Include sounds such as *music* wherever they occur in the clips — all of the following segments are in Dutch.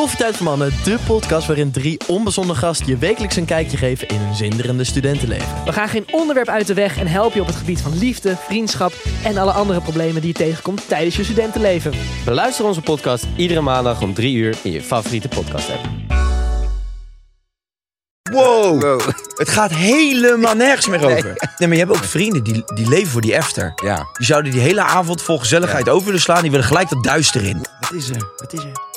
Koffietijd voor Mannen, de podcast waarin drie onbezonnen gasten je wekelijks een kijkje geven in hun zinderende studentenleven. We gaan geen onderwerp uit de weg en helpen je op het gebied van liefde, vriendschap en alle andere problemen die je tegenkomt tijdens je studentenleven. Beluister onze podcast iedere maandag om 3 uur in je favoriete podcast app. Wow. Het gaat helemaal nergens meer over. Nee, maar je hebt ook vrienden die, die leven voor die after. Ja. Die zouden die hele avond vol gezelligheid over willen slaan. Die willen gelijk dat duister in. Wat is er? Wat is er?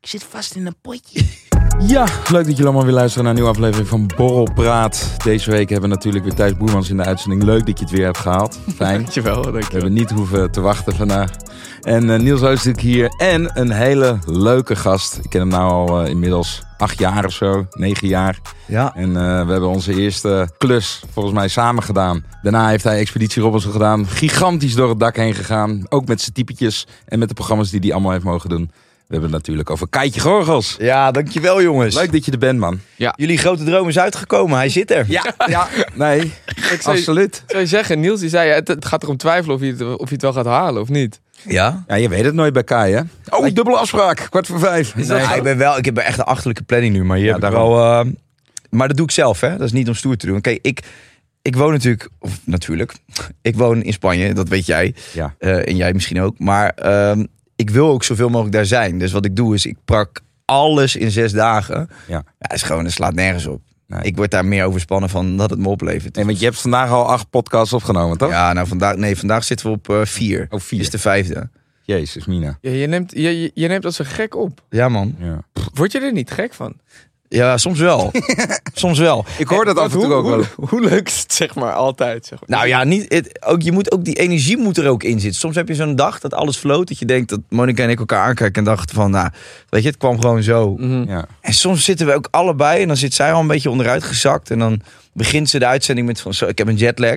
Ik zit vast in een potje. Ja, leuk dat jullie allemaal weer luisteren naar een nieuwe aflevering van Borrelpraat. Deze week hebben we natuurlijk weer Thijs Boermans in de uitzending. Leuk dat je het weer hebt gehaald. Fijn. *laughs* Dankjewel, We dankjewel. hebben niet hoeven te wachten vandaag. En eh, Niels Oostuk hier. En een hele leuke gast. Ik ken hem nou al eh, inmiddels acht jaar of zo. Negen jaar. Ja. En eh, we hebben onze eerste klus volgens mij samen gedaan. Daarna heeft hij Expeditie Robinson gedaan. Gigantisch door het dak heen gegaan. Ook met zijn typetjes en met de programma's die hij allemaal heeft mogen doen. We hebben het natuurlijk over Keitje Gorgels. Ja, dankjewel jongens. Leuk dat je er bent, man. Jullie grote droom is uitgekomen. Hij zit er. Ja, ja. Nee, *laughs* Ik zou, absoluut. zou je zeggen, Niels die zei, het, het gaat erom twijfelen of je, het, of je het wel gaat halen of niet. Ja? Ja, je weet het nooit bij Kai, hè? Oh, dubbele afspraak. Kwart voor vijf. Nee, ik, ben wel, ik heb echt een achterlijke planning nu. Maar, hier Ja, heb ik daarom. wel, eh, maar dat doe ik zelf, hè. Dat is niet om stoer te doen. Kijk, ik, ik woon natuurlijk... Of natuurlijk. *laughs* Ik woon in Spanje, dat weet jij. Ja. Eh, en jij misschien ook. Maar ehm, ik wil ook zoveel mogelijk daar zijn. Dus wat ik doe is, ik prak alles in zes dagen. Ja. Ja, is gewoon, het slaat nergens op. Nee. Ik word daar meer overspannen van dat het me oplevert. Nee, want je hebt vandaag al acht podcasts opgenomen, toch? Ja, nou vandaag, nee, vandaag zitten we op eh, vier. Oh, vier. Dit is de vijfde. Jezus, Mina. Ja, je, neemt, je, je, je neemt als een gek op. Ja, man. Ja. Word je er niet gek van? Ja, soms wel. *laughs* soms wel. Ik hoor dat af en toe hoe, ook wel. Hoe, *laughs* hoe leuk is het zeg maar altijd? Zeg maar. Nou ja, niet, het, ook, je moet ook die energie moet er ook in zitten. Soms heb je zo'n dag dat alles floot. Dat je denkt dat Monica en ik elkaar aankijken en dachten van, nou, weet je, het kwam gewoon zo. Mhm. Ja. En soms zitten we ook allebei en dan zit zij al een beetje onderuit gezakt. En dan begint ze de uitzending met van, zo, ik heb een jetlag.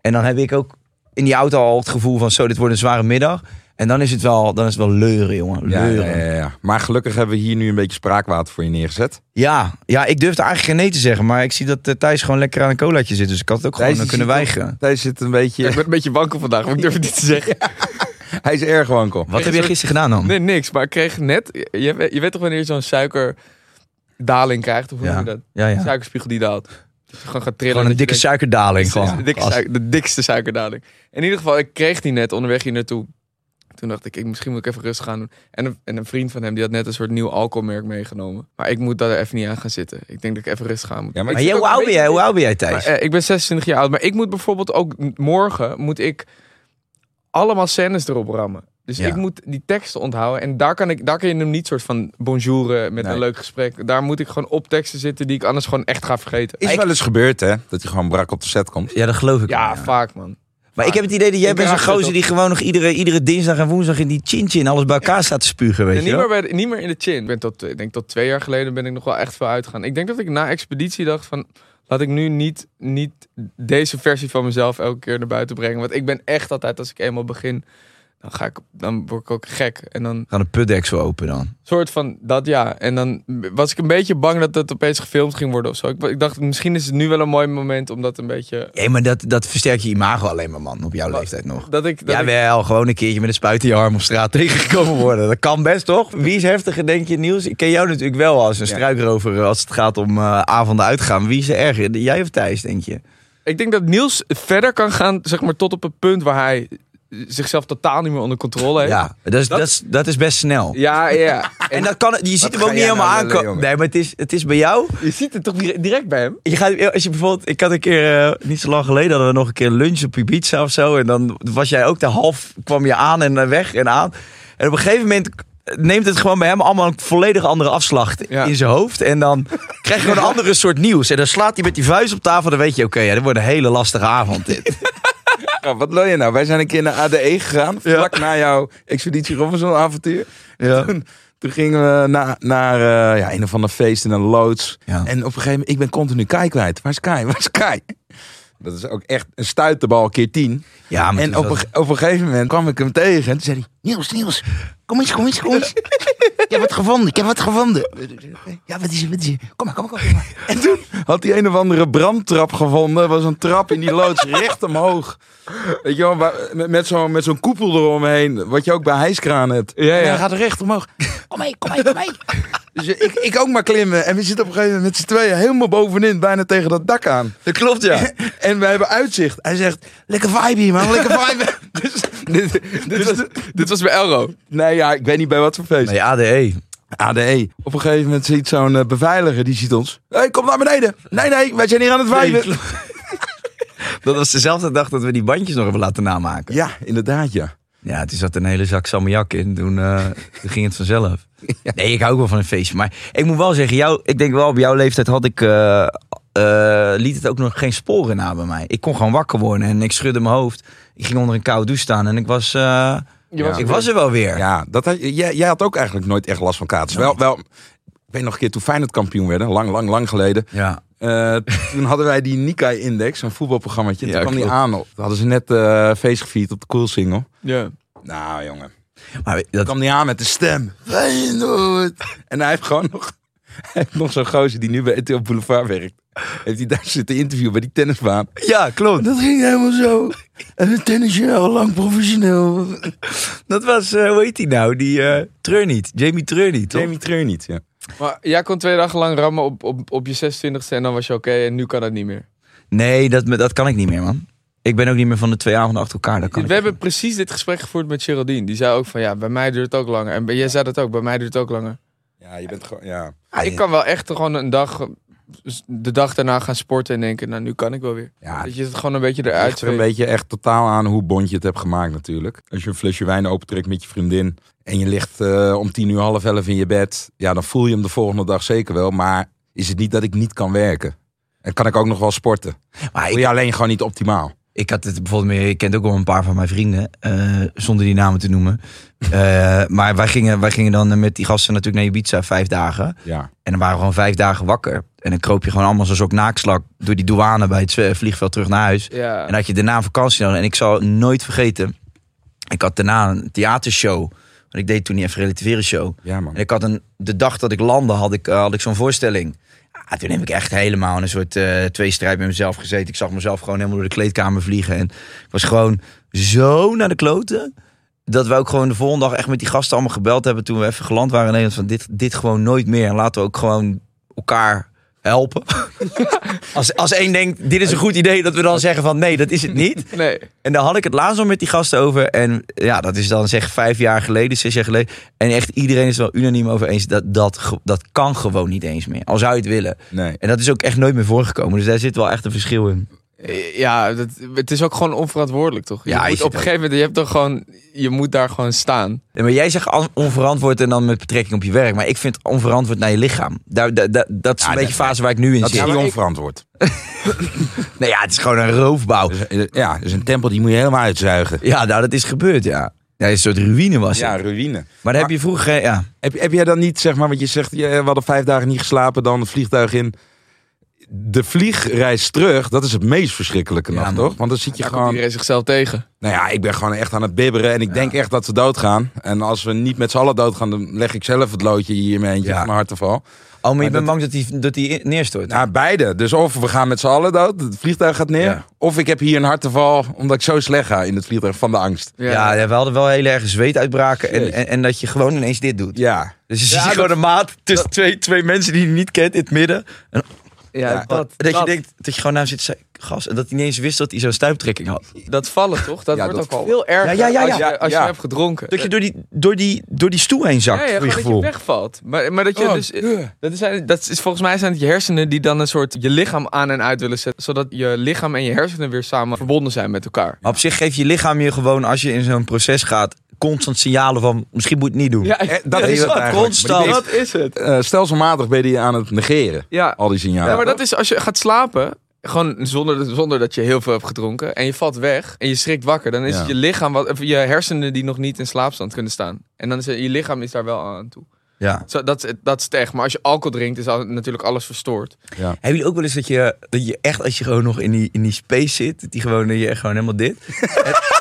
En dan heb ik ook in die auto al het gevoel van, zo, dit wordt een zware middag. En dan is het wel, dan is het wel leuren, jongen. Leuren. ja, ja, ja. Maar gelukkig hebben we hier nu een beetje spraakwater voor je neergezet. Ja, ja, ik durfde eigenlijk geen nee te zeggen. Maar ik zie dat eh, Thijs gewoon lekker aan een colaatje zit. Dus ik had het ook gewoon Thijs, eh, kunnen weigeren. Thijs zit een beetje... Ik ben een beetje wankel vandaag, maar ik durf het niet te zeggen. *laughs* Hij is erg wankel. Wat heb jij gisteren gedaan dan? Nee, niks. Maar ik kreeg net... Je, weet- je weet toch wanneer je zo'n suikerdaling krijgt? Of hoe Ja. noem je dat? Ja, ja. Suikerspiegel die daalt. Je gewoon gaat trillen. Gewoon een je dikke denkt- suikerdaling. Gewoon. de, dikke de dikste suikerdaling. In ieder geval, ik kreeg die net onderweg hier naartoe. Toen dacht ik, ik, misschien moet ik even rustig gaan doen. En een, en een vriend van hem, die had net een soort nieuw alcoholmerk meegenomen. Maar ik moet daar even niet aan gaan zitten. Ik denk dat ik even rustig aan moet. Ja, maar jij, hoe oud ben jij? Hoe oud ben jij, Thijs? Maar, eh, ik ben 26 jaar oud. Maar ik moet bijvoorbeeld ook morgen, moet ik allemaal scènes erop rammen. Dus Ja. ik moet die teksten onthouden. En daar kan, ik, daar kan je hem niet soort van bonjouren met Nee. een leuk gesprek. Daar moet ik gewoon op teksten zitten die ik anders gewoon echt ga vergeten. Is wel eens gebeurd, hè? Dat hij gewoon brak op de set komt. ja, dat geloof ik. Ja, wel, vaak man. Maar ik heb het idee dat jij bent het gozer die gewoon nog iedere, iedere dinsdag en woensdag in die chin-chin alles bij elkaar staat te spugen, weet je niet, wel? meer bij niet meer in de chin. Ik, ben tot, ik denk tot twee jaar geleden ben ik nog wel echt veel uitgegaan. Ik denk dat ik na expeditie dacht van... Laat ik nu niet, niet deze versie van mezelf elke keer naar buiten brengen. Want ik ben echt altijd, als ik eenmaal begin... Dan, ga ik, dan word ik ook gek. En dan Gaan de putdeksel open dan. soort van dat ja. En dan was ik een beetje bang dat het opeens gefilmd ging worden of zo. Ik, ik dacht, misschien is het nu wel een mooi moment om dat een beetje... Ja, maar dat, dat versterkt je imago alleen maar, man, op jouw leeftijd nog. Dat ik, dat Ja, ik- wel, gewoon een keertje met een spuit in je arm op straat *laughs* tegengekomen worden. Dat kan best, toch? Wie is heftiger, denk je, Niels? Ik ken jou natuurlijk wel als een Ja. struikrover als het gaat om eh, avonden uitgaan. Wie is er erger? Jij of Thijs, denk je? ik denk dat Niels verder kan gaan, zeg maar, tot op het punt waar hij zichzelf totaal niet meer onder controle heeft. Ja, dat is, dat, is, dat is best snel. Ja, ja. *laughs* En dat kan, je ziet hem ook niet helemaal nou aankomen. Nee, maar het is, het is bij jou. Je ziet het toch dire- direct bij hem? Je gaat, als je bijvoorbeeld, ik had een keer, eh, niet zo lang geleden, hadden we nog een keer lunch op Ibiza of zo. En dan was jij ook de half, kwam je aan en eh, weg en aan. En op een gegeven moment neemt het gewoon bij hem allemaal een volledig andere afslag Ja. in zijn hoofd. En dan *laughs* krijg je gewoon een andere soort nieuws. En dan slaat hij met die vuist op tafel. Dan weet je, oké, ja, dit wordt een hele lastige avond dit. *laughs* Ja, wat wil je nou? Wij zijn een keer naar ADE gegaan. Vlak na jouw Expeditie Robinson avontuur. Ja. Toen, toen gingen we na, naar eh, ja, een of ander feest in een loods. En op een gegeven moment, ik ben continu Kai kwijt. Waar is Kai? Waar is Kai? Dat is ook echt een stuiterbal keer tien. Ja, maar En op een, op een gegeven moment kwam ik hem tegen. En toen zei hij, Niels, Niels, kom eens, kom eens, kom eens. *laughs* Ik heb wat gevonden, ik heb wat gevonden. Ja, wat is het, wat is het? Kom maar, kom maar, kom maar. En toen had hij een of andere brandtrap gevonden. Was een trap in die loods *laughs* recht omhoog. Weet je wel, met, met zo'n met zo'n koepel eromheen. Wat je ook bij hijskraan hebt. Ja, En ja. hij gaat recht omhoog. kom mee, kom mee, kom mee. Dus ik, ik ook maar klimmen. En we zitten op een gegeven moment met z'n tweeën helemaal bovenin, bijna tegen dat dak aan. Dat klopt, ja. *laughs* En we hebben uitzicht. Hij zegt, lekker vibe hier man, lekker *laughs* vibe. dus, dit, dit, was, dit was bij Elro. nee ja, ik weet niet bij wat voor feest. Nee, ADE. ADE. Op een gegeven moment ziet zo'n eh, beveiliger, die ziet ons. Hé, hey, kom naar beneden. Nee, nee, wij zijn hier aan het viben. *laughs* Dat was dezelfde dag dat we die bandjes nog hebben laten namaken. Ja, inderdaad ja. Ja, toen zat een hele zak salmiak in. Toen, toen ging het vanzelf. *laughs* Nee, ik hou ook wel van een feestje. Maar ik moet wel zeggen, jou, ik denk wel op jouw leeftijd had ik... eh, eh, liet het ook nog geen sporen na bij mij. Ik kon gewoon wakker worden en ik schudde mijn hoofd. Ik ging onder een koude douche staan en ik was, ik was er wel weer. Ja, dat had, jij, jij had ook eigenlijk nooit echt last van kaartens. Wel, wel, ik weet nog een keer toen Feyenoord kampioen werden, lang, lang, lang geleden. Ja. Eh, toen hadden wij die Nikkei-index, een voetbalprogrammaatje. Toen Ja, kwam die klopt. aan. Op. Toen hadden ze net eh, feest gevierd op de Cool Single. Ja. Nou, jongen. Maar Toen dat, kwam die aan met de stem. Feyenoord. En hij heeft gewoon nog... Hij heeft nog zo'n gozer die nu bij Boulevard werkt. Heeft hij daar zitten interviewen bij die tennisbaan. ja, klopt. Dat ging helemaal zo. En het tennisje al lang professioneel. Dat was, eh, hoe heet die nou? Die eh Treurniet. Jamie Treurniet, toch? Jamie Treur niet, ja. Maar jij kon twee dagen lang rammen op, op, op je 26e en dan was je oké en nu kan het niet meer. Nee, dat, dat kan ik niet meer, man. Ik ben ook niet meer van de twee avonden achter elkaar. Dat kan We hebben precies dit gesprek gevoerd met Geraldine. Die zei ook van ja, bij mij duurt het ook langer. En jij zei dat ook, bij mij duurt het ook langer. Ja, je bent gewoon... Ja. Ah, ik kan wel echt gewoon een dag, de dag daarna gaan sporten en denken, nou nu kan ik wel weer. Ja, Dat je het gewoon een beetje Het eruit ligt er een beetje echt totaal aan hoe bond je het hebt gemaakt natuurlijk. Als je een flesje wijn opentrekt met je vriendin en je ligt eh, om tien uur half elf in je bed. Ja, dan voel je hem de volgende dag zeker wel. Maar is het niet dat ik niet kan werken? En kan ik ook nog wel sporten? Maar Voel ik, je alleen gewoon niet optimaal? ik had het bijvoorbeeld meer. Ik kent ook wel een paar van mijn vrienden, eh, zonder die namen te noemen. *laughs* Eh, maar wij gingen, wij gingen dan met die gasten natuurlijk naar Ibiza vijf dagen. Ja. En dan waren we gewoon vijf dagen wakker. En dan kroop je gewoon allemaal zoals ook naakslak door die douane bij het vliegveld terug naar huis. Ja. En dan had je daarna een vakantie nodig. En ik zal nooit vergeten. Ik had daarna een theatershow. Want ik deed toen die even relativeren show. Ja, man. En ik had een, de dag dat ik landde, had ik, eh, had ik zo'n voorstelling. Ja, toen heb ik echt helemaal in een soort eh tweestrijd met mezelf gezeten. Ik zag mezelf gewoon helemaal door de kleedkamer vliegen. En ik was gewoon zo naar de kloten. Dat we ook gewoon de volgende dag echt met die gasten allemaal gebeld hebben. Toen we even geland waren in Nederland. Van dit, dit gewoon nooit meer. En laten we ook gewoon elkaar helpen. *laughs* als, als één denkt, dit is een goed idee. Dat we dan zeggen van nee, dat is het niet. Nee. En daar had ik het laatst al met die gasten over. En ja, dat is dan zeg vijf jaar geleden, zes jaar geleden. En echt iedereen is wel unaniem over eens. Dat, dat, dat kan gewoon niet eens meer. Al zou je het willen. Nee. En dat is ook echt nooit meer voorgekomen. Dus daar zit wel echt een verschil in. Ja, dat, het is ook gewoon onverantwoordelijk, toch? Je Ja, moet zit op een gegeven moment, je hebt toch gewoon, je moet daar gewoon staan. Nee, maar jij zegt on- onverantwoord en dan met betrekking op je werk. Maar ik vind onverantwoord naar je lichaam. Daar, daar, daar- dat is Ja, een beetje de fase waar ik nu in Dat is zit. niet onverantwoord. *laughs* Nee, ja, het is gewoon een roofbouw. Dus, eh, ja, dus een tempel die moet je helemaal uitzuigen. Ja, nou, dat is gebeurd, ja. Ja, een soort ruïne was het. Ja, ruïne. Maar dan heb je vroeger... Ja. Heb, heb jij dan niet, zeg maar, want je zegt, je, we hadden vijf dagen niet geslapen, dan het vliegtuig in. De vliegreis terug, dat is het meest verschrikkelijke Ja, nog, toch? Want dan zit je komt gewoon... iedereen zichzelf tegen. Nou ja, ik ben gewoon echt aan het bibberen en ik denk echt dat we doodgaan. En als we niet met z'n allen doodgaan, dan leg ik zelf het loodje hier in mijn eentje Ja. van mijn harteval. Oh, maar je bent bang dat die, dat die neerstort? Nou, beide. Dus of we gaan met z'n allen dood, het vliegtuig gaat neer. Ja. Of ik heb hier een harteval, omdat ik zo slecht ga in het vliegtuig van de angst. Ja, ja, we hadden wel heel erg zweetuitbraken. En, en, en dat je gewoon ineens dit doet. Ja. Dus je Ja, ziet gewoon een maat tussen twee, twee mensen die je niet kent in het midden. En Ja, Ja, dat, dat, je denkt dat je gewoon naar zit te zeggen, gas. En dat hij niet eens wist dat hij zo'n stuiptrekking had. dat vallen toch? Dat Ja, wordt dat ook veel erger Ja, ja, ja, als, je, als Ja. je hebt gedronken. Dat je door die, door die, door die stoel heen zakt, ja, ja, voor je gevoel. dat je wegvalt. Maar, maar dat je Oh, dus... Dat, zijn, dat is volgens mij zijn het je hersenen die dan een soort je lichaam aan en uit willen zetten. Zodat je lichaam en je hersenen weer samen verbonden zijn met elkaar. Maar op zich geeft je lichaam je gewoon, als je in zo'n proces gaat, constant signalen van, misschien moet je het niet doen. Ja, Eh, dat ja, is het constant. Dat is het. Eh, stelselmatig ben je aan het negeren, Ja. al die signalen. Ja, maar dat is als je gaat slapen, gewoon zonder, zonder dat je heel veel hebt gedronken, en je valt weg en je schrikt wakker, dan is Ja. het je lichaam, wat, je hersenen die nog niet in slaapstand kunnen staan. En dan is het- je lichaam is daar wel aan toe. Ja. Zo, dat, is- dat is het echt. Maar als je alcohol drinkt, is al, natuurlijk alles verstoord. Hebben jullie ook wel eens dat je, dat je echt, als je gewoon nog in die, in die space zit, dat die gewoon, dat je echt gewoon helemaal dit. en, *laughs*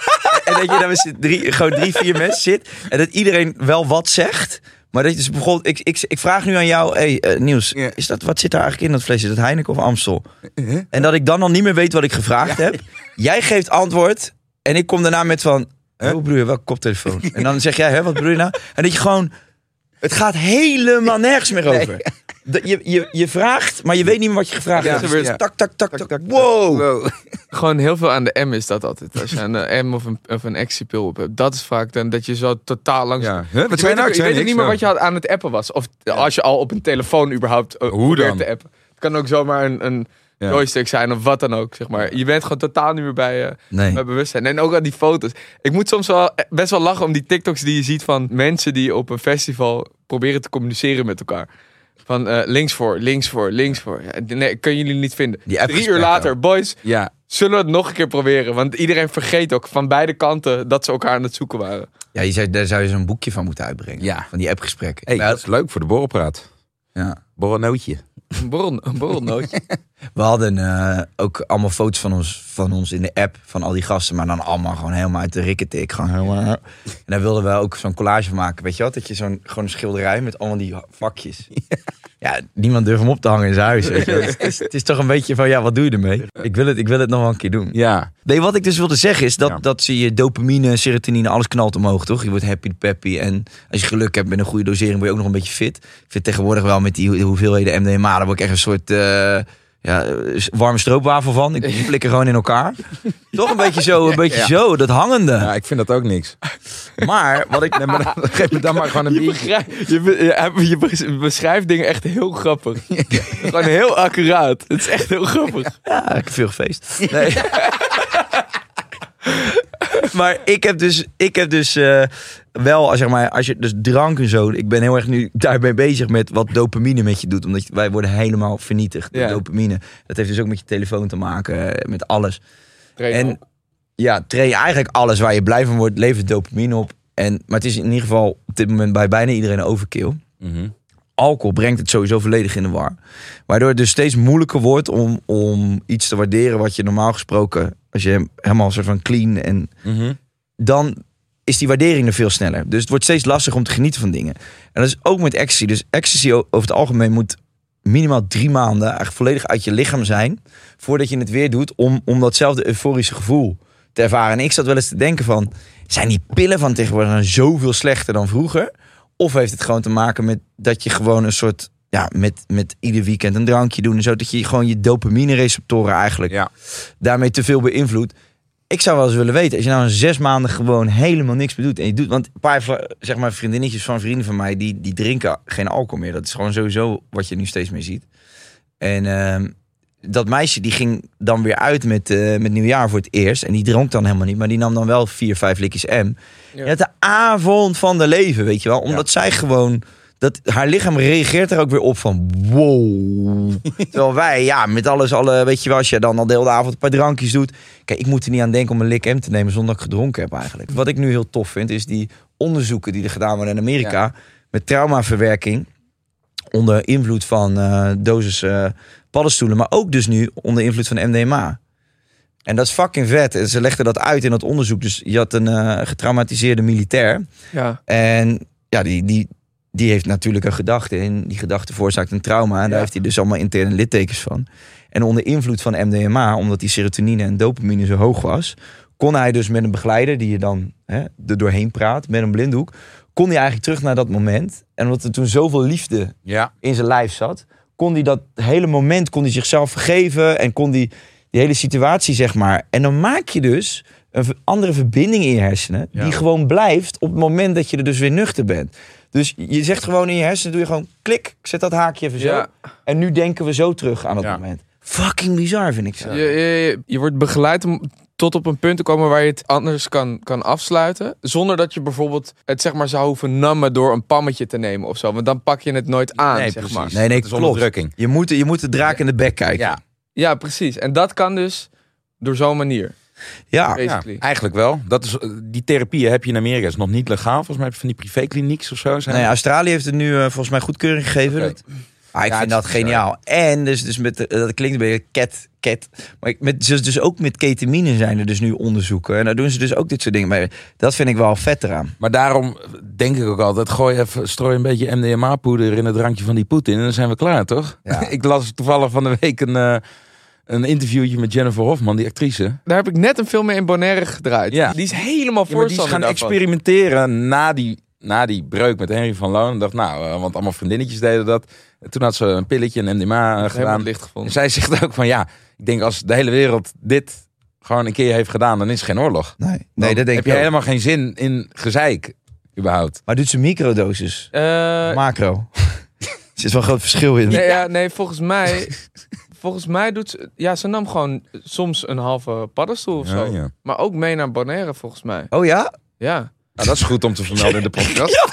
en dat je daar met drie, gewoon drie, vier mensen zit. En dat iedereen wel wat zegt. Maar dat je dus bijvoorbeeld, ik, ik, ik vraag nu aan jou, hey, eh, Niels, Ja. is dat, wat zit daar eigenlijk in dat flesje? Is dat Heineken of Amstel? En dat ik dan al niet meer weet wat ik gevraagd heb. Jij geeft antwoord en ik kom daarna met van, hoe je, welke koptelefoon? *laughs* En dan zeg jij, hè, wat bedoel je nou? En dat je gewoon Het gaat helemaal *laughs* nergens meer over. Je, je, je vraagt, maar je weet niet meer wat je gevraagd Ja, hebt. gebeurt- Dus Tak, tak, tak, tak. Wow. Wow. Gewoon heel veel aan de M is dat altijd. Als je een eh, M of een, of een actiepil op hebt. Dat is vaak dan dat je zo totaal langs... Ja. Huh? Wat Je zei weet, nou? Ik weet niet meer wat je had aan het appen was. Of als je al op een telefoon überhaupt eh, Hoe dan? te appen. Het kan ook zomaar een, een Ja. joystick zijn of wat dan ook. Zeg maar. Je bent gewoon totaal niet meer bij, eh, Nee. bij bewustzijn. En ook aan die foto's. Ik moet soms wel eh, best wel lachen om die TikToks die je ziet van mensen die op een festival proberen te communiceren met elkaar. Van eh, links voor, links voor, links voor. Ja, nee, kunnen jullie niet vinden. Die Drie uur later, boys, Ja, zullen we het nog een keer proberen? Want iedereen vergeet ook van beide kanten dat ze elkaar aan het zoeken waren. Ja, je zou, daar zou je zo'n boekje van moeten uitbrengen. Ja. Van die appgesprekken. hey, Ja, dat is leuk voor de borrelpraat. ja. Borrelnootje. Een, borrel, een borrelnootje. *laughs* We hadden eh, ook allemaal foto's van ons, van ons in de app, van al die gasten, maar dan allemaal gewoon helemaal uit de rikketik. Gewoon helemaal... En daar wilden we ook zo'n collage van maken. Weet je wat? Dat je zo'n gewoon een schilderij met allemaal die vakjes. *laughs* Ja, niemand durft hem op te hangen in zijn huis. Weet je. Het, is, het is toch een beetje van, ja, wat doe je ermee? Ik wil het, ik wil het nog wel een keer doen. Ja. Nee, wat ik dus wilde zeggen is dat, Ja. dat zie je dopamine, serotonine, alles knalt omhoog, toch? Je wordt happy peppy en als je geluk hebt met een goede dosering, word je ook nog een beetje fit. Ik vind tegenwoordig wel met die ho- hoeveelheden MDMA, daar word ik echt een soort eh, ja, eh, warme stroopwafel van. Ik die flikker gewoon in elkaar. *laughs* toch een beetje zo, een beetje zo, dat hangende. ja, ik vind dat ook niks. Maar wat ik... Nee, maar dan, *laughs* geef me dan maar gewoon een Je, biertje. je, be- je, je bes- beschrijft dingen echt heel grappig. *laughs* Gewoon heel accuraat. Het is echt heel grappig. Ja, ik heb veel gefeest. Nee. *laughs* maar ik heb dus, ik heb dus eh, wel, zeg maar, als je dus drank en zo. Ik ben heel erg nu daarmee bezig met wat dopamine met je doet. Omdat je- wij worden helemaal vernietigd door Ja. dopamine. Dat heeft dus ook met je telefoon te maken, eh, met alles. Trainen En op. ja, train eigenlijk alles waar je blij van wordt, levert dopamine op. En, maar het is in ieder geval op dit moment bij bijna iedereen een overkill Mhm. alcohol brengt het sowieso volledig in de war. Waardoor het dus steeds moeilijker wordt om, om iets te waarderen wat je normaal gesproken, als je hem- helemaal soort van clean en Mhm. dan is die waardering er veel sneller. Dus het wordt steeds lastiger om te genieten van dingen. En dat is ook met ecstasy. Dus ecstasy over het algemeen moet minimaal drie maanden eigenlijk volledig uit je lichaam zijn voordat je het weer doet om, om datzelfde euforische gevoel te ervaren. En ik zat wel eens te denken van, zijn die pillen van tegenwoordig nou zoveel slechter dan vroeger? Of heeft het gewoon te maken met dat je gewoon een soort, ja, met, met ieder weekend een drankje doen en zo, dat je gewoon je dopamine receptoren eigenlijk Ja. daarmee te veel beïnvloedt. Ik zou wel eens willen weten, als je nou een zes maanden gewoon helemaal niks meer doet. En je doet, want een paar zeg maar, vriendinnetjes van vrienden van mij, die, die drinken geen alcohol meer. Dat is gewoon sowieso wat je nu steeds meer ziet. En ehm, dat meisje die ging dan weer uit met, eh, met nieuwjaar voor het eerst. En die dronk dan helemaal niet, maar die nam dan wel vier, vijf likjes M. Ja. Ja. de avond van de leven, weet je wel. Omdat zij gewoon, dat, haar lichaam reageert er ook weer op van wow. *laughs* Terwijl wij, ja, met alles, alle, weet je wel, als je dan al de hele avond een paar drankjes doet. Kijk, ik moet er niet aan denken om een lik M te nemen zonder dat ik gedronken heb eigenlijk. Wat ik nu heel tof vind, is die onderzoeken die er gedaan worden in Amerika. Met traumaverwerking. Onder invloed van eh dosis eh, paddenstoelen. Maar ook dus nu onder invloed van MDMA. En dat is fucking vet. En Ze legden dat uit in dat onderzoek. Dus je had een eh, getraumatiseerde militair. Ja. En ja, die, die, die heeft natuurlijk een gedachte. En die gedachte veroorzaakt een trauma. En daar Ja. heeft hij dus allemaal interne littekens van. En onder invloed van MDMA, omdat die serotonine en dopamine zo hoog was, kon hij dus met een begeleider die je dan hè, er doorheen praat, met een blinddoek, kon hij eigenlijk terug naar dat moment. En omdat er toen zoveel liefde Ja. in zijn lijf zat, kon hij dat hele moment kon hij zichzelf vergeven en kon hij die hele situatie zeg maar. En dan maak je dus een andere verbinding in je hersenen Ja. die gewoon blijft op het moment dat je er dus weer nuchter bent. Dus je zegt gewoon in je hersenen doe je gewoon klik, ik zet dat haakje even zo. Ja. En nu denken we zo terug aan dat Ja. moment. Fucking bizar vind ik zo. Je, je, wordt begeleid om tot op een punt te komen waar je het anders kan, kan afsluiten. Zonder dat je bijvoorbeeld het zeg maar zou hoeven nammen door een pammetje te nemen of zo. Want dan pak je het nooit aan, Nee, zeg precies. maar. Nee, nee, Dat is klopt. Je moet, je moet de draak in de bek kijken. Ja. Ja, precies. En dat kan dus door zo'n manier. Ja. Eigenlijk wel. Dat is, eh, die therapieën heb je in Amerika. is nog niet legaal. Volgens mij heb je van die privéklinieks of zo. Zijn Nee, Australië heeft het nu eh, volgens mij goedkeuring gegeven. Dat- Ah, ik Ja, vind dat geniaal. En dus, dus met, de- dat klinkt een beetje cat, cat. Maar ik- met, dus, dus ook met ketamine zijn er dus nu onderzoeken. En daar doen ze dus ook dit soort dingen mee. Dat vind ik wel vet eraan. Maar daarom denk ik ook altijd, gooi even, strooi een beetje MDMA-poeder in het drankje van die Poetin en dan zijn we klaar, toch? Ja. *laughs* ik las toevallig van de week een, eh, een interviewtje met Jennifer Hofman, die actrice. Daar heb ik net een film mee in Bonaire gedraaid. Ja. Die is helemaal Ja, maar die is voorstander gaan daarvan. experimenteren na die na die breuk met Henry van Loon, dacht nou, eh, want allemaal vriendinnetjes deden dat. En toen had ze een pilletje, een MDMA Helemaal gedaan. het licht En gevonden. zij *laughs* zegt ook van ja, ik denk als de hele wereld dit gewoon een keer heeft gedaan, dan is er geen oorlog. Nee, nee Dan dat denk heb ik je ook. helemaal geen zin in gezeik, überhaupt. Maar doet ze microdosis? Eh, Macro. *laughs* er zit wel een groot verschil in. nee, ja, nee, volgens mij... *laughs* Volgens mij doet ze... Ja, ze nam gewoon soms een halve paddenstoel of Ja, zo. ja. Maar ook mee naar Bonaire, volgens mij. Oh ja? Ja. Nou, dat is goed om te vermelden in de podcast. *laughs*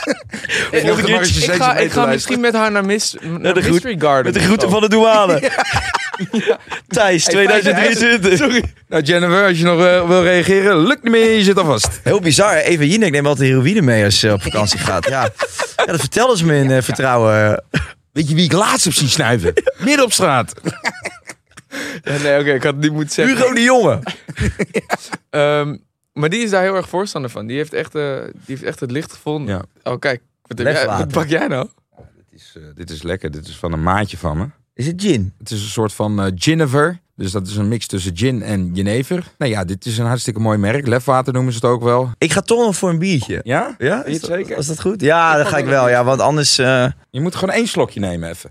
Ik, ga, mee ik te ga luisteren. misschien met haar naar, mis, naar de groet- Mystery Garden. Met de groeten van de douane. *laughs* Thijs, 2023. nou, Jennifer, als je nog eh, wil reageren, lukt niet meer, je zit al vast. Heel bizar. Eva Jinek neemt altijd heroïne mee als ze op vakantie gaat. Ja, ja dat vertelden ze me in eh, vertrouwen. Weet je wie ik laatst heb zien snuiven? *laughs* Midden op straat. Ja, nee, oké, ik had het niet moeten zeggen. Hugo de Jonge. *laughs* Ehm, maar die is daar heel erg voorstander van. Die heeft echt, eh, die heeft echt het licht gevonden. Ja. Oh, kijk. Wat, heb jij, wat pak jij nou? Dit is, eh, dit is lekker, dit is van een maatje van me. Is het gin? Het is een soort van eh Ginever. Dus dat is een mix tussen gin en jenever. Nou ja, dit is een hartstikke mooi merk. Lefwater noemen ze het ook wel. Ik ga toch nog voor een biertje. Ja? Ja, is dat, zeker? is dat goed? Ja, dat ga ik wel. Ja, want anders... eh, Je moet gewoon één slokje nemen even.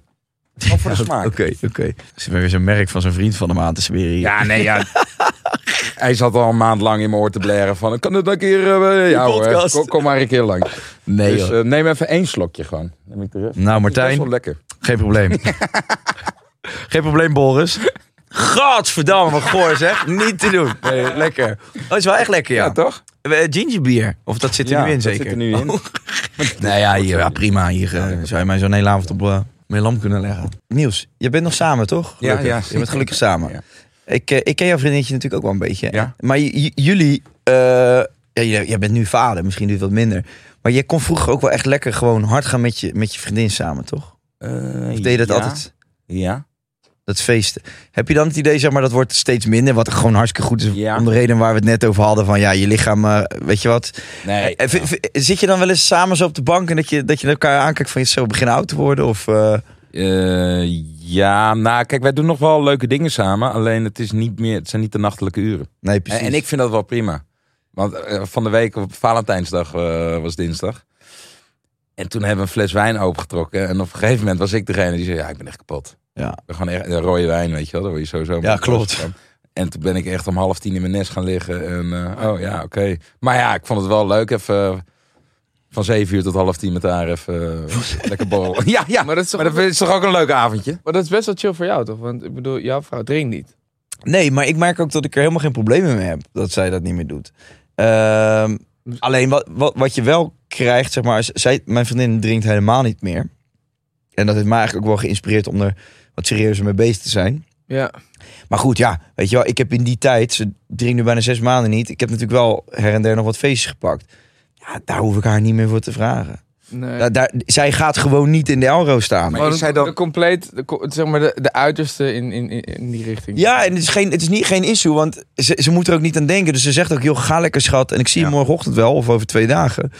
Gewoon voor de *laughs* smaak. Oké, oké. Ze weer zo'n merk van zo'n vriend van hem aan te smeren hier. Ja, nee, ja. *laughs* Hij zat al een maand lang in mijn oor te blaren van... Kan het een keer... eh, ja hoor, kom, kom maar een keer lang. nee, dus joh. eh, neem even één slokje gewoon. Neem ik er. Nou, Het is best Martijn, wel lekker. geen probleem. *laughs* geen probleem, Boris. Godverdamme, wat goor zeg. Niet te doen. Nee, lekker. Oh, is wel echt lekker, ja. Ja, toch? Eh, Gingerbier. Of dat zit er Ja, nu in, dat zeker? zit er nu in. *laughs* Nee, ja, hier, ja prima. Hier eh, zou je mij zo'n hele avond op mijn lamp kunnen leggen. Niels, je bent nog samen, toch? Ja, Gelukkig. ja. Je bent gelukkig samen. Ja. Ik, eh, ik ken jouw vriendinnetje natuurlijk ook wel een beetje. Ja. Maar j- j- jullie, eh, ja, jij, jij bent nu vader, misschien je het wat minder. Maar jij kon vroeger ook wel echt lekker gewoon hard gaan met je, met je vriendin samen, toch? Eh, Of deed je dat altijd? Ja. Dat feesten. Heb je dan het idee, zeg maar, dat wordt steeds minder? Wat gewoon hartstikke goed is. Ja. Om de reden waar we het net over hadden. Van ja, je lichaam, eh, weet je wat. Nee. Eh, v- Zit je dan wel eens samen zo op de bank en dat je, dat je elkaar aankijkt van je zo beginnen oud te worden? Of, eh, Eh, ja, nou kijk, wij doen nog wel leuke dingen samen. Alleen het, is niet meer, het zijn niet de nachtelijke uren. nee, En, precies. en ik vind dat wel prima. Want eh, van de week op Valentijnsdag eh, was dinsdag. En toen hebben we een fles wijn opengetrokken. En op een gegeven moment was ik degene die zei, ja, ik ben echt kapot. Ja. Ben gewoon echt rode wijn, weet je wel. Daar word je sowieso Ja, klopt. En toen ben ik echt om half tien in mijn nest gaan liggen. En, eh, oh ja, oké. Maar ja, ik vond het wel leuk. Even eh, van zeven uur tot half tien met haar even eh, lekker borrelen. *laughs* Ja, ja. Maar dat is toch, Maar dat is toch ook een leuk avondje? maar dat is best wel chill voor jou, toch? Want ik bedoel, jouw vrouw drinkt niet. Nee, maar ik merk ook dat ik er helemaal geen problemen mee heb dat zij dat niet meer doet. Ehm, alleen wat, wat, wat je wel krijgt, zeg maar, zij, mijn vriendin drinkt helemaal niet meer. En dat heeft mij eigenlijk ook wel geïnspireerd om er wat serieuzer mee bezig te zijn. Ja. Maar goed, ja, weet je wel, ik heb in die tijd, ze drinkt nu bijna zes maanden niet. Ik heb natuurlijk wel her en der nog wat feestjes gepakt. Ja, daar hoef ik haar niet meer voor te vragen. Nee. Daar, daar, zij gaat gewoon niet in de Elro staan. Maar is zij dan- de compleet, de, zeg maar de, de uiterste in, in, in- die richting. Ja, en het is, geen, het is niet, geen issue, want ze, ze moet er ook niet aan denken. Dus ze zegt ook, joh, ga lekker schat. En ik zie je morgenochtend wel, of over twee dagen.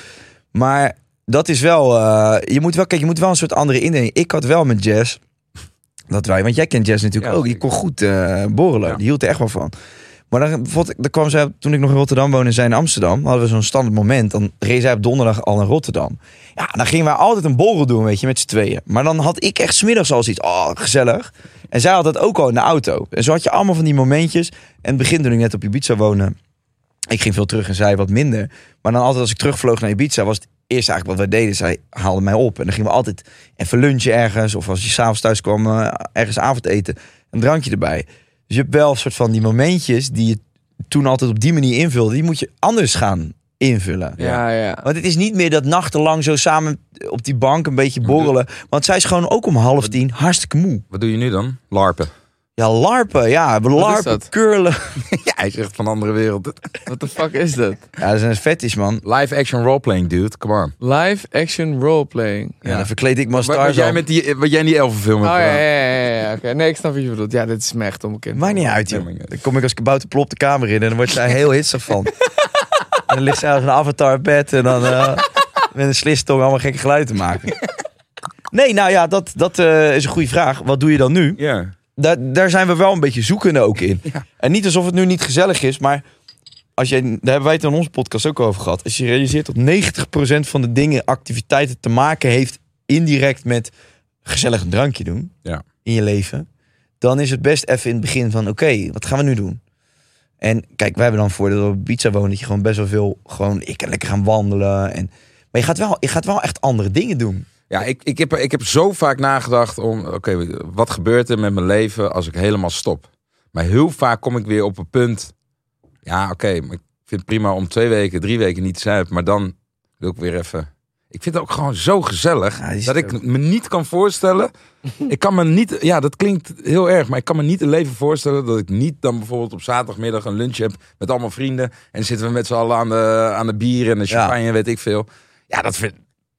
Maar dat is wel, eh, je moet wel, kijk, je moet wel een soort andere indeling. Ik had wel met Jess, dat wij, want jij kent Jess natuurlijk Ja, ook. Die kon goed eh, borrelen, Ja. die hield er echt wel van. Maar dan, bijvoorbeeld, dan kwam zij, toen ik nog in Rotterdam woonde en zij in Amsterdam, hadden we zo'n standaard moment. Dan reed zij op donderdag al naar Rotterdam. Ja, dan gingen wij altijd een borrel doen, weet je, met z'n tweeën. Maar dan had ik echt smiddags al zoiets, oh, gezellig. En zij had dat ook al in de auto. En zo had je allemaal van die momentjes. En het begin toen ik net op Ibiza woonde, ik ging veel terug en zij wat minder. Maar dan altijd als ik terugvloog naar Ibiza, was het eerst eigenlijk wat wij deden. Zij haalde mij op. En dan gingen we altijd even lunchen ergens. Of als je s'avonds thuis kwam, eh, ergens avondeten. Een drankje erbij. Dus je hebt wel een soort van die momentjes die je toen altijd op die manier invulde. Die moet je anders gaan invullen. Ja, ja. Want het is niet meer dat nachtenlang zo samen op die bank een beetje borrelen. Want zij is gewoon ook om half tien hartstikke moe. Wat doe je nu dan? Larpen. Ja, larpen. Ja, we is larpen, dat? curlen. *laughs* ja, hij is echt van een andere wereld. What the fuck is dat? Ja, dat is een fetish, man. Live action roleplaying, dude. Come on. Live action roleplaying. Ja, dan verkleed ik me als Wat, wat jij met die, wat jij in die elfenfilm Oh hebt ja, ja, ja, ja, ja, oké. Nee, ik snap wat je bedoelt. Ja, dit is me echt onbekend. Maakt niet uit, joh. Dan kom ik als kabouter plop de kamer in en dan wordt zij heel hitsig van. *laughs* en dan ligt zij als een avatar op bed en dan eh, met een slistong allemaal gekke geluiden te maken. *laughs* Nee, nou ja, dat, dat eh, is een goede vraag. Wat doe je dan nu? Ja. Daar, daar zijn we wel een beetje zoekende ook in. Ja. En niet alsof het nu niet gezellig is, maar als jij, daar hebben wij het in onze podcast ook over gehad. Als je realiseert dat 90% van de dingen, activiteiten te maken heeft indirect met gezellig een drankje doen Ja. in je leven. Dan is het best even in het begin van oké, wat gaan we nu doen? En kijk, wij hebben dan voor dat we op Ibiza wonen, dat je gewoon best wel veel, gewoon, ik kan lekker gaan wandelen. En, maar je gaat, wel, je gaat wel echt andere dingen doen. Ja, ik, ik, heb, ik heb zo vaak nagedacht om, oké, wat gebeurt er met mijn leven als ik helemaal stop? Maar heel vaak kom ik weer op een punt, ja, oké, ik vind het prima om twee weken, drie weken niet te zuipen, maar dan wil ik weer even... Ik vind het ook gewoon zo gezellig Ja, dat ik me niet kan voorstellen. *laughs* ik kan me niet, ja, dat klinkt heel erg, maar ik kan me niet een leven voorstellen dat ik niet dan bijvoorbeeld op zaterdagmiddag een lunch heb met allemaal vrienden en zitten we met z'n allen aan de, aan de bier en de champagne, weet ik veel. Ja, dat vind,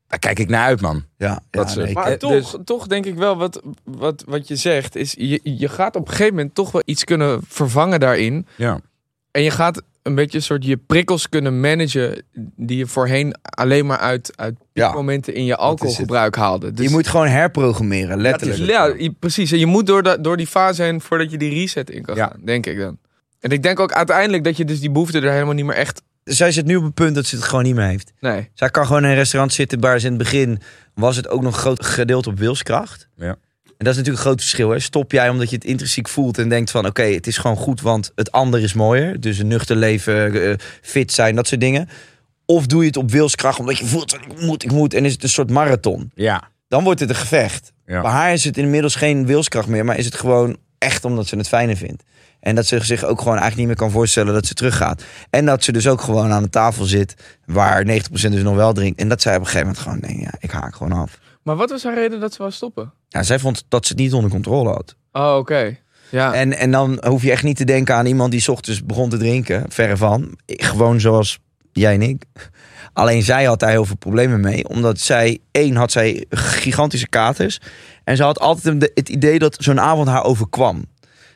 daar kijk ik naar uit, man. Ja, Dat ja, is- nee, Maar toch, dus- toch denk ik wel, wat, wat, wat je zegt, is je, je gaat op een gegeven moment toch wel iets kunnen vervangen daarin. Ja. En je gaat een beetje een soort je prikkels kunnen managen die je voorheen alleen maar uit, uit Ja. momenten in je alcoholgebruik haalde. Dus je moet gewoon herprogrammeren, letterlijk. ja, je- precies. En je moet door, de, door die fase heen voordat je die reset in kan Ja. gaan, denk ik dan. En ik denk ook uiteindelijk dat je dus die behoefte er helemaal niet meer echt... Zij zit nu op een punt dat ze het gewoon niet meer heeft. Nee. Zij kan gewoon in een restaurant zitten waar ze in het begin was het ook nog een groot gedeelte op wilskracht. Ja. En dat is natuurlijk een groot verschil. Hè? Stop jij omdat je het intrinsiek voelt en denkt van oké, het is gewoon goed, want het ander is mooier. Dus een nuchter leven, eh, fit zijn, dat soort dingen. Of doe je het op wilskracht omdat je voelt ik moet, ik moet. En is het een soort marathon. Ja. Dan wordt het een gevecht. Ja. Bij haar is het inmiddels geen wilskracht meer, maar is het gewoon echt omdat ze het fijner vindt. En dat ze zich ook gewoon eigenlijk niet meer kan voorstellen dat ze teruggaat. En dat ze dus ook gewoon aan de tafel zit waar 90% dus nog wel drinkt. En dat zij op een gegeven moment gewoon, nee, ja, ik haak gewoon af. Maar wat was haar reden dat ze wou stoppen? Ja, zij vond dat ze het niet onder controle had. Oh, oké. Ja. En, en dan hoef je echt niet te denken aan iemand die 's ochtends begon te drinken. Verre van. Gewoon zoals jij en ik. Alleen zij had daar heel veel problemen mee. Omdat zij, één, had zij gigantische katers. En ze had altijd het idee dat zo'n avond haar overkwam.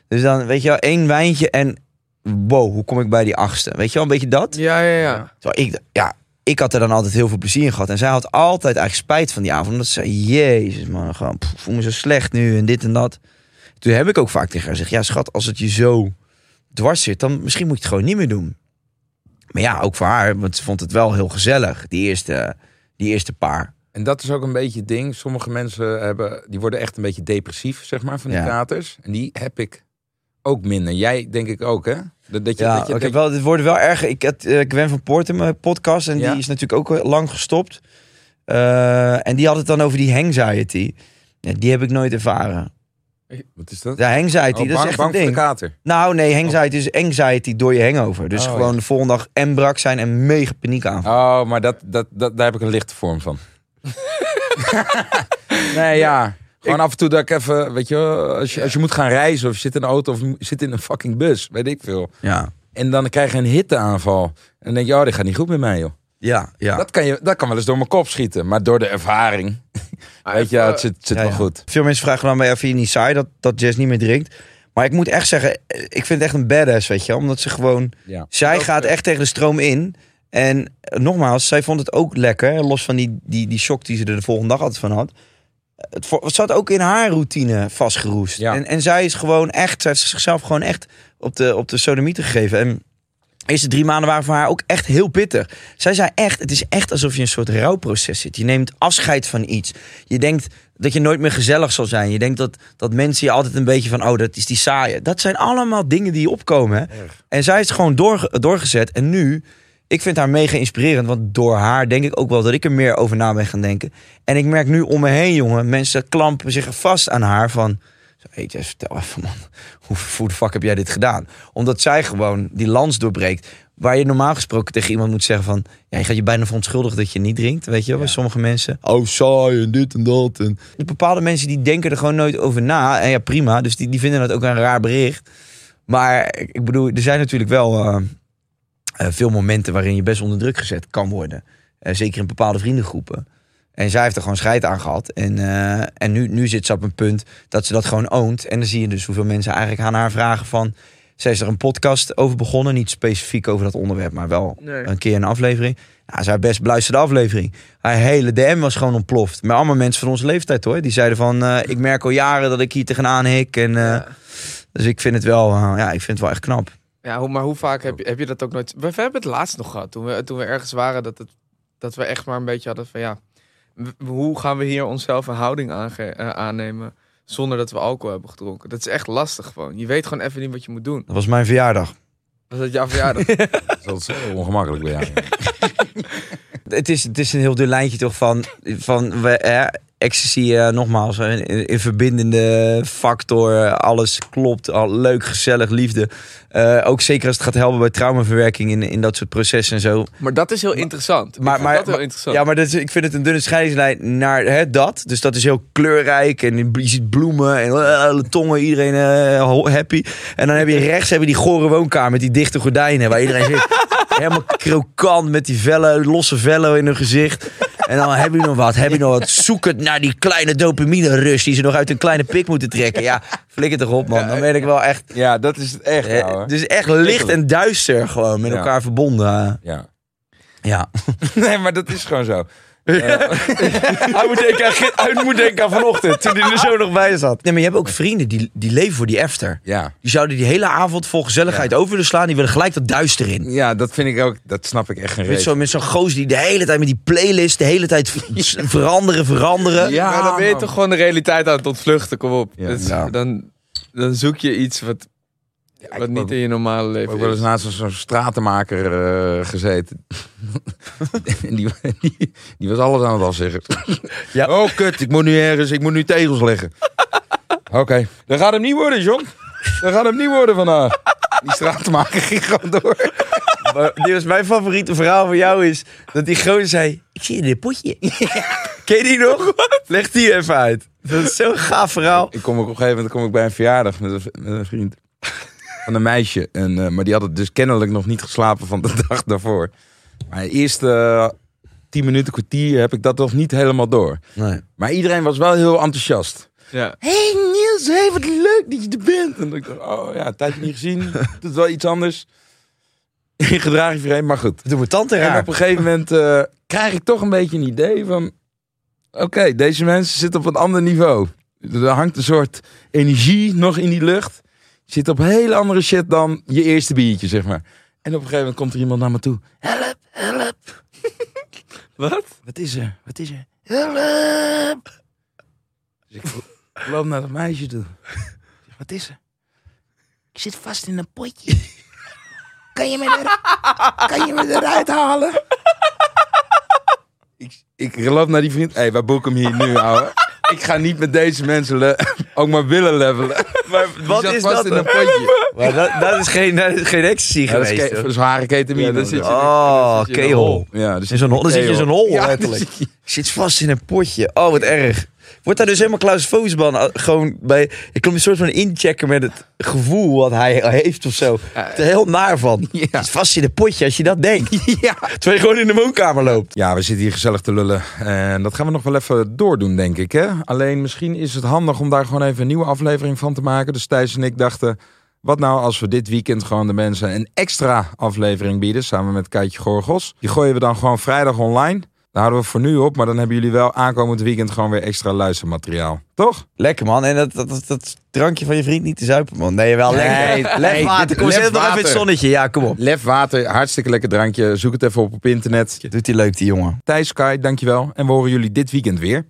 Dus dan, weet je wel, één wijntje en wow, hoe kom ik bij die achtste? Weet je wel, een beetje dat? ja, ja, ja. Terwijl ik, ja, ik had er dan altijd heel veel plezier in gehad. En zij had altijd eigenlijk spijt van die avond. Omdat ze zei, jezus man, gewoon, pff, voel me zo slecht nu en dit en dat. Toen heb ik ook vaak tegen haar gezegd, ja schat, als het je zo dwars zit, dan misschien moet je het gewoon niet meer doen. Maar ja, ook voor haar, want ze vond het wel heel gezellig, die eerste, die eerste paar. En dat is ook een beetje het ding. Sommige mensen hebben, die worden echt een beetje depressief, zeg maar, van die Ja. katers. En die heb ik ook minder. Jij denk ik ook, hè? Dat, dat je, Ja, dat je, ik heb wel, het wordt wel erg. Ik had eh, Gwen van Poort in mijn podcast en Ja. die is natuurlijk ook lang gestopt. Eh, en die had het dan over die anxiety. Ja, die heb ik nooit ervaren. Wat is dat? Ja, anxiety, Oh, dat is echt bang een voor ding. de kater. Nou, nee, anxiety is anxiety door je hangover. Dus Oh, gewoon ja. de volgende dag en brak zijn en mega paniek aan. Oh, maar dat, dat, dat, daar heb ik een lichte vorm van. *laughs* nee, ja. Gewoon af en toe dat ik even, weet je, als je, als je moet gaan reizen of je zit in een auto of je zit in een fucking bus, weet ik veel. Ja, En dan krijg je een hitteaanval. En dan denk je, oh, dit gaat niet goed met mij, joh. ja, ja. Dat, kan je, dat kan wel eens door mijn kop schieten. Maar door de ervaring, weet je, het zit, zit Ja, wel ja. goed. Veel mensen vragen dan bij even je niet saai dat, dat Jess niet meer drinkt. Maar ik moet echt zeggen, eh, ik vind het echt een badass, weet je wel. Omdat ze gewoon, Ja. zij Ook, gaat eh, echt tegen de stroom in. En eh, nogmaals, zij vond het ook lekker. Los van die, die, die shock die ze er de volgende dag altijd van had. Het, zat ook in haar routine vastgeroest. Ja. En, en zij is gewoon echt, zij heeft zichzelf gewoon echt op de, op de sodomieter gegeven. En de eerste drie maanden waren voor haar ook echt heel pittig. Zij zei echt, het is echt alsof je een soort rouwproces zit. Je neemt afscheid van iets. Je denkt dat je nooit meer gezellig zal zijn. Je denkt dat, dat mensen je altijd een beetje van, oh, dat is die saaie. Dat zijn allemaal dingen die opkomen. Hè? En zij is gewoon door, doorgezet. En nu, ik vind haar mega inspirerend. Want door haar denk ik ook wel dat ik er meer over na ben gaan denken. En ik merk nu om me heen, jongen, mensen klampen zich vast aan haar van... Hey Jess, vertel even man, *laughs* hoe, hoe de fuck heb jij dit gedaan? Omdat zij gewoon die lans doorbreekt. Waar je normaal gesproken tegen iemand moet zeggen van... Ja, je gaat je bijna verontschuldigen dat je niet drinkt, weet je wel, bij sommige mensen. Oh, saai en dit en dat. En... Bepaalde mensen die denken er gewoon nooit over na. En ja, prima, dus die, die vinden dat ook een raar bericht. Maar ik ik bedoel, er zijn natuurlijk wel eh, eh, veel momenten waarin je best onder druk gezet kan worden. Eh, zeker in bepaalde vriendengroepen. En zij heeft er gewoon scheid aan gehad. En, eh, en nu, nu zit ze op een punt dat ze dat gewoon oont. En dan zie je dus hoeveel mensen eigenlijk aan haar vragen van... Zij is er een podcast over begonnen. Niet specifiek over dat onderwerp, maar wel Nee. een keer een aflevering. Ja, zij best beluisterde aflevering. Haar hele DM was gewoon ontploft. Maar allemaal mensen van onze leeftijd hoor. Die zeiden van, eh, ik merk al jaren dat ik hier tegenaan hik. En, eh, Ja. Dus ik vind het wel, ja, ik vind het wel echt knap. Ja, hoe, maar hoe vaak heb je, heb je dat ook nooit... We hebben het laatst nog gehad, toen we, toen we ergens waren, dat, het, dat we echt maar een beetje hadden van ja... Hoe gaan we hier onszelf een houding aange- eh, aannemen zonder dat we alcohol hebben gedronken? Dat is echt lastig gewoon. Je weet gewoon even niet wat je moet doen. Dat was mijn verjaardag. Was dat jouw verjaardig? *laughs* Dat is ongemakkelijk bij jou. *laughs* Het is, het is een heel dun lijntje toch van, van we, hè, ecstasy eh, nogmaals, een, een verbindende factor. Alles klopt, al leuk, gezellig, liefde. Eh, ook zeker als het gaat helpen bij traumaverwerking in, in dat soort processen en zo. maar dat is heel interessant. Maar- maar- dat heel maar- interessant. Ja, maar dat is, ik vind het een dunne scheidingslijn naar hè, dat. Dus dat is heel kleurrijk en je ziet bloemen en eh, tongen, iedereen happy. En dan heb je rechts heb je die gore woonkamer met die dichte gordijnen waar iedereen zit. *laughs* Helemaal krokant met die vellen, losse vellen in hun gezicht. En dan heb je nog wat, heb je nog wat. Zoek het naar die kleine dopamine rush die ze nog uit een kleine pik moeten trekken. Ja, flikker toch op man. Dan ben ik wel echt... Ja, dat is het echt. eh, ouwe. dus echt licht en duister gewoon met Ja. elkaar verbonden. Ja. Ja. *laughs* Nee, maar dat is gewoon zo. *laughs* Hij moet, denken aan, gi- hij moet denken aan vanochtend, toen hij er zo nog bij zat. Nee, maar je hebt ook vrienden die, die leven voor die after. Ja. Die zouden die hele avond vol gezelligheid over willen slaan. Die willen gelijk dat duister in. ja, dat vind ik ook. Dat snap ik echt geen Met zo'n met zo'n goos die de hele tijd met die playlist, de hele tijd *laughs* veranderen, veranderen. Ja, maar dan ben je man. toch gewoon de realiteit aan het ontvluchten, kom op. Ja. Dus Ja. Dan, dan zoek je iets wat, ik wat niet in je normale Ik leven heb ook wel eens naast zo'n- stratenmaker eh, gezeten. en *laughs* die, die, die was alles aan het afzeggen. *laughs* Ja. Oh, kut, ik moet nu ergens, ik moet nu tegels leggen. *laughs* Oké, dat gaat hem niet worden, John. Dat gaat hem niet worden vandaag. Die stratenmaker ging gewoon door. Maar dit was mijn favoriete verhaal van jou is dat die gozer zei, ik zie je in dit potje. Ken je die nog? Leg die even uit. Dat is zo'n gaaf verhaal. Ik kom ook op een gegeven moment kom ik bij een verjaardag met een, met een vriend. Van een meisje. En, eh, maar die had het dus kennelijk nog niet geslapen van de *laughs* dag daarvoor. Maar de eerste eh, tien minuten, kwartier heb ik dat nog niet helemaal door. Nee. Maar iedereen was wel heel enthousiast. Ja. hey Niels, hey, wat leuk dat je er bent. En ik dacht, oh ja, een tijdje niet gezien. *laughs* Doet wel iets anders. *laughs* In gedrag je vreemd, maar goed. Doet mijn tante En raar. op een gegeven moment eh, krijg ik toch een beetje een idee van... Oké, deze mensen zitten op een ander niveau. Er hangt een soort energie nog in die lucht. Zit op hele andere shit dan je eerste biertje, zeg maar. En op een gegeven moment komt er iemand naar me toe. Help, help. *laughs* Wat? Wat is er? Wat is er? Help. Dus ik loop naar dat meisje toe. Wat is er? Ik zit vast in een potje. *laughs* Kan je me, er, kan je me eruit halen? *laughs* Ik, ik loop naar die vriend. Hé, hey, wij boeken hem hier nu, ouwe. Ik ga niet met deze mensen le- *laughs* ook maar willen levelen. Maar wat is vast dat? in een potje. Maar dat, dat is geen, dat is geen ecstasy Ja, dat is geweest. ke- hoor. zware ketamine. Ja, dan zit zo. je- Oh, dan zit je in keyhole. hol. Ja, dus In zo'n hol, dan zit je in zo'n hol, Ja, letterlijk. dan zit je- Ik zit vast in een potje. Oh, wat erg. Wordt daar dus helemaal claustrofobisch van? Gewoon bij... Ik kom een soort van inchecken met het gevoel wat hij heeft of zo. Ja. Er heel naar van. *laughs* Ja. zit vast in een potje als je dat denkt. *laughs* Ja. Terwijl je gewoon in de woonkamer loopt. Ja, we zitten hier gezellig te lullen. En dat gaan we nog wel even doordoen, denk ik. Hè? Alleen misschien is het handig om daar gewoon even een nieuwe aflevering van te maken. Dus Thijs en ik dachten, wat nou als we dit weekend gewoon de mensen een extra aflevering bieden. Samen met Kaitje Gorgos. Die gooien we dan gewoon vrijdag online. Daar houden we voor nu op. Maar dan hebben jullie wel aankomend weekend gewoon weer extra luistermateriaal. Toch? Lekker man. En dat, dat, dat, dat drankje van je vriend niet te zuipen man. Nee, wel Nee, lekker. nee, Lefwater. dit- Kom, zet het nog even in het zonnetje. Ja, kom op. Lef water, hartstikke lekker drankje. Zoek het even op op internet. Doet hij leuk die jongen. Thijs, Kai, dankjewel. En we horen jullie dit weekend weer.